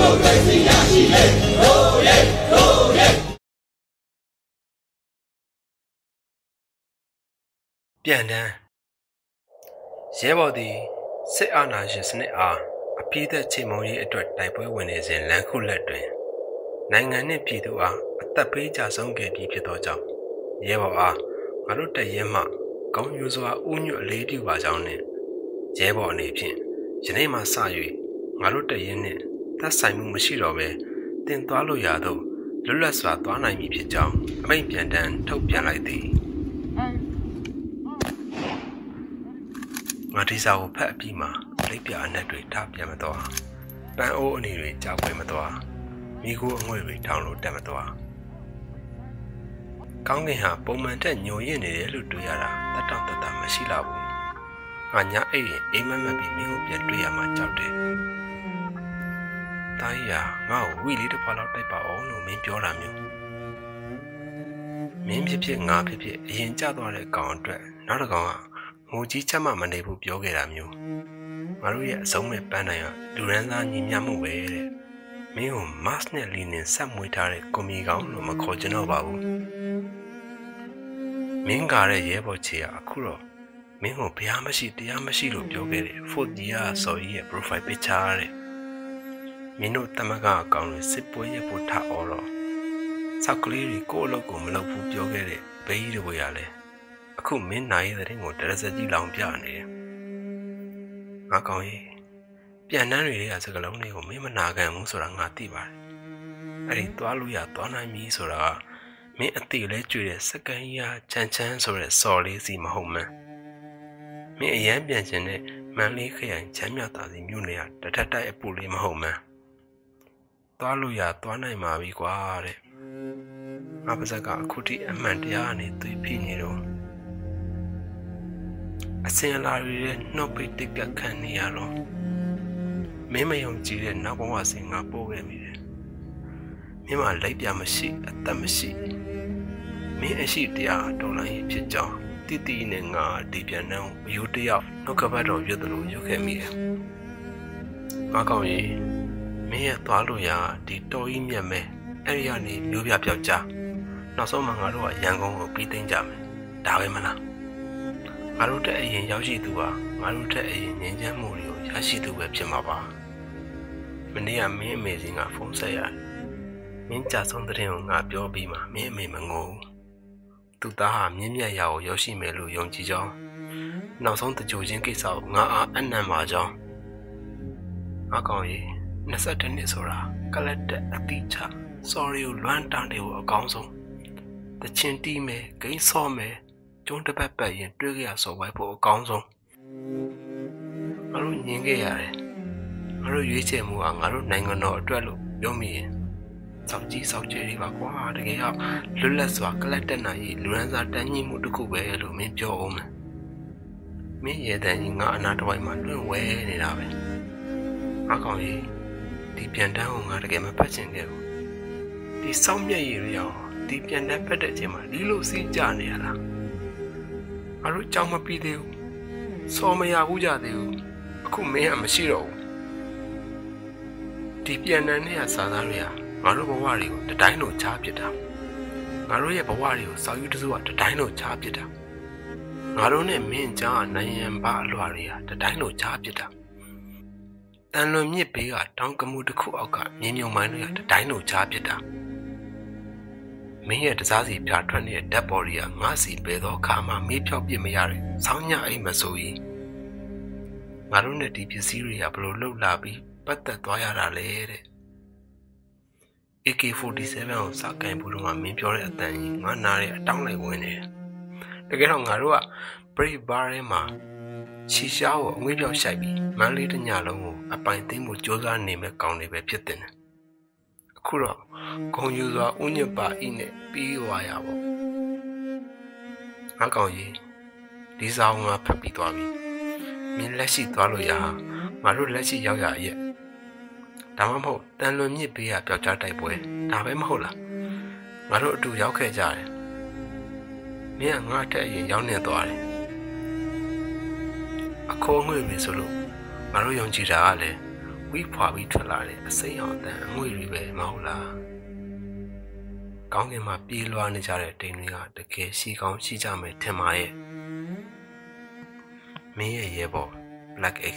မိုကရေစီရရှိလေရိုးရဲရိုးရဲပြန်တန်းရဲဘော်သည်စစ်အာဏာရှင်စနစ်အားအပြည့်သက်ချိန်မုံရေးအတွက်တိုက်ပွဲဝင်နေစဉ်လမ်းခုလက်တွင်နိုင်ငံနှင့်ပြည်သူအားအသက်ပေးကြဆုံးခဲ့ပြီးဖြစ်သောကြောင့်ရဲဘော်အားငါတို့တရဲမှကောင်းယူစွာဥညွတ်အလေးပြုပါကြောင်းနှင့်ရဲဘော်အနေဖြင့်ယနေ့မှစ၍ငါတို့တရဲနှင့် သက်ဆိုင်မှုမရှိတော့ဘဲတင်သွားလို့ရသောလွတ်လပ်စွာသွားနိုင်မည်ဖြစ်ကြောင်းအမိန့်ပြန်တမ်းထုတ်ပြန်လိုက်သည်ငါဒီစာကိုဖတ်အပြီးမှာလိပ်ပြအနက်တွေထားပြန်မသွားပန်းအိုးအနေတွေကြောက်ွယ်မသွားမိကိုအငွေ့တွေထောင်လို့တက်မသွားကောင်းကင်ဟာပုံမှန်တက်ညိုရင့်နေတယ်လို့တွေ့ရတာတတ်တောင့်တတမရှိတော့ဘူးငါညာအိပ်ရင်အိမ်မက်မက်ပြီးမင်းကိုပြန်တွေ့ရမှကြောက်တယ် တာကြီးဟာငါ့ကိုဝီလေးတစ်ခွာလောက်တိုက်ပါအောင်လို့မင်းပြောတာမျိုးမင်းဖြစ်ဖြစ်ငါဖြစ်ဖြစ်အရင်ကြသွားတဲ့ကောင်အတွက်နောက်တစ်ကောင်ကငိုကြီးချက်မှမနေဘူးပြောခဲ့တာမျိုးငါတို့ရဲ့အဆုံးမဲ့ပန်းနိုင်ကလူရန်သားညီမျှမှုပဲတဲ့မင်းကိုမတ်နဲ့လီနင်ဆက်မွေးထားတဲ့ကွန်မီကောင်လို့မခေါ်ကြတော့ပါဘူးမင်းကားတဲ့ရဲဘော်ချေကအခုတော့မင်းကိုဘုရားမရှိတရားမရှိလို့ပြောခဲ့တယ် fourth year ဆိုကြီးရဲ့ profile picture တဲ့ မင်းတို့တမကအကောင်တွေစစ်ပွဲရဖို့ထအော်တော့စောက်ကလေးတွေကိုအလုပ်ကိုမလုပ်ဘူးပြောခဲ့တဲ့ဘေးကြီးတွေရလဲအခုမင်းနိုင်တဲ့တဲ့ကိုတရစကြီးလောင်ပြနေတယ်ငါကောင်ကြီးပြန်နှမ်းတွေကစကလုံးတွေကိုမင်းမနာခံဘူးဆိုတာငါသိပါတယ်အဲ့ဒီသွားလို့ရသွားနိုင်ပြီဆိုတာကမင်းအသေးလဲကြွေတဲ့စကန်ရချမ်းချမ်းဆိုတဲ့စော်လေးစီမဟုတ်မှန်းမင်းအရန်ပြန်ခြင်းနဲ့မန်းလေးခရိုင်ချမ်းမြတာစီမြို့နယ်ကတထက်တိုက်အပူလေးမဟုတ်မှန်း သွားလို့ရသွားနိုင်ပါပြီကွာတဲ့ငါပါဇက်ကအခုထိအမှန်တရားအနေသွေးဖိနေတော့အစင်လာတွေရဲ့နှုတ်ပိတ်တိတ်ကခံနေရတော့မင်းမယုံကြည်တဲ့နောက်ဘဝစဉ်ငါပို့ခဲ့မိတယ်မင်းမလိုက်ပြမရှိအသက်မရှိမင်းအရှိတရားတော်လိုင်းဖြစ်ကြောင်းတိတိနဲ့ငါဒီပြန်နှံအယူတယောက်နှုတ်ကပတ်တော်ပြတ်တယ်လို့ယူခဲ့မိတယ်ငါကောင်းရင် မင်းရဲ့သွားလို့ရဒီတော်ကြီးမြတ်မဲအဲ့ဒီကနေမျိုးပြပြောက်ကြနောက်ဆုံးမှငါတို့ကရန်ကုန်ကိုပြီးသိမ်းကြမယ်ဒါပဲမလားငါတို့တက်အရင်ရောက်ရှိသူပါငါတို့တက်အရင်ငြိမ်းချမ်းမှုတွေကိုရရှိသူပဲဖြစ်မှာပါမနေ့ကမင်းအမေစင်းကဖုန်းဆက်ရတယ်မင်းကြဆုံးတဲ့ရင်ကိုငါပြောပြီးမှမင်းအမေမငိုဘူးသူသားဟာမြင့်မြတ်ရာကိုရောက်ရှိမယ်လို့ယုံကြည်ကြောင်းနောက်ဆုံးတကြိုချင်းကိစ္စကိုငါအားအနံ့ပါကြောင်းငါကောင်ကြီး 22နှစ်ဆိုတာကလတ်တဲ့အတိချ sorry ကိုလွမ်းတန်းတယ်ကိုအကောင်းဆုံးတချင်တီးမယ်ဂိမ်းဆော့မယ်ကျုံးတစ်ပတ်ပတ်ရင်တွေ့ကြရဆော်ဝိုက်ဖို့အကောင်းဆုံးငါတို့ညင်ခဲ့ရတယ်ငါတို့ရွေးချယ်မှုကငါတို့နိုင်ငံတော်အတွက်လို့ပြောမိရင်စောက်ကြီးစောက်ကျဲတွေပါကွာတကယ်တော့လွတ်လပ်စွာကလတ်တက်နိုင်ရေးလူရန်စာတန်းညှိမှုတစ်ခုပဲလို့မင်းပြောအောင်မယ်မင်းရဲ့တန်ကြီးငါအနာတစ်ဝိုက်မှာလွင့်ဝဲနေတာပဲငါကောင်ကြီး ဒီပြန်တန်းကိုငါတကယ်မဖတ်ချင်ခဲ့ဘူးဒီစောင်းမြက်ရည်ရောဒီပြန်တန်းဖတ်တဲ့အချိန်မှာဒီလိုစီးကြနေရလားငါတို့ကြောင်မပြီးသေးဘူးစောမရဘူးကြသေးဘူးအခုမင်းကမရှိတော့ဘူးဒီပြန်တန်းနဲ့စာသားတွေကငါတို့ဘဝတွေကိုတတိုင်းလိုချားပစ်တာငါတို့ရဲ့ဘဝတွေကိုစောက်ယူတစုကတတိုင်းလိုချားပစ်တာငါတို့နဲ့မင်းကြားနိုင်ရန်ဘာအလွှာတွေကတတိုင်းလိုချားပစ်တာ တန်လွန်မြစ်ဘေးကတောင်ကမှုတစ်ခုအောက်ကမြင်းမြုံမိုင်းတွေကတတိုင်းလိုချားပစ်တာမင်းရဲ့တစားစီပြထွက်နေတဲ့ဓာတ်ပေါ်ရီကငါစီပဲသောအခါမှမေးဖြောက်ပြစ်မရတဲ့ဆောင်းညအိမ်မဆိုကြီးငါတို့နဲ့ဒီပစ္စည်းတွေကဘလို့လှုပ်လာပြီးပတ်သက်သွားရတာလေတဲ့ AK47 ကိုစကင်ဘူးတော့မင်းပြောတဲ့အတန်ကြီးငါနားရဲ့အတောင်းလိုက်ဝင်နေတယ်တကယ်တော့ငါတို့က Brave Bar ထဲမှာ ချီရှားကိုအငွေ့ပြောက်ရှိုက်ပြီးမန်းလေးတညလုံးကိုအပိုင်သိမ်းမှုစ조사နေမဲ့ကောင်းနေပဲဖြစ်တယ်အခုတော့ဂုံယူစွာဥညစ်ပါဤနဲ့ပြီးသွားရပါငါကောင်ကြီးဒီစာအုပ်ကဖတ်ပြီးသွားပြီမင်းလက်ရှိသွားလို့ရဟာငါတို့လက်ရှိရောက်ရရဲ့ဒါမှမဟုတ်တန်လွန်မြစ်ဘေးကပျောက်ကြားတိုက်ပွဲဒါပဲမဟုတ်လားငါတို့အတူရောက်ခဲ့ကြတယ်မင်းကငါတက်အရင်ရောက်နေသွားတယ် အခိုးငွေပြီဆိုလို့ငါတို့ယုံကြည်တာကလည်းဝိဖွာပြီးထွက်လာတဲ့အစိမ်းအောင်အတန်အငွေတွေပဲမဟုတ်လားကောင်းကင်မှာပြေးလွှားနေကြတဲ့တိမ်တွေကတကယ်ရှိကောင်းရှိကြမယ်ထင်ပါရဲ့မင်းရဲ့ရဲဘော် Black X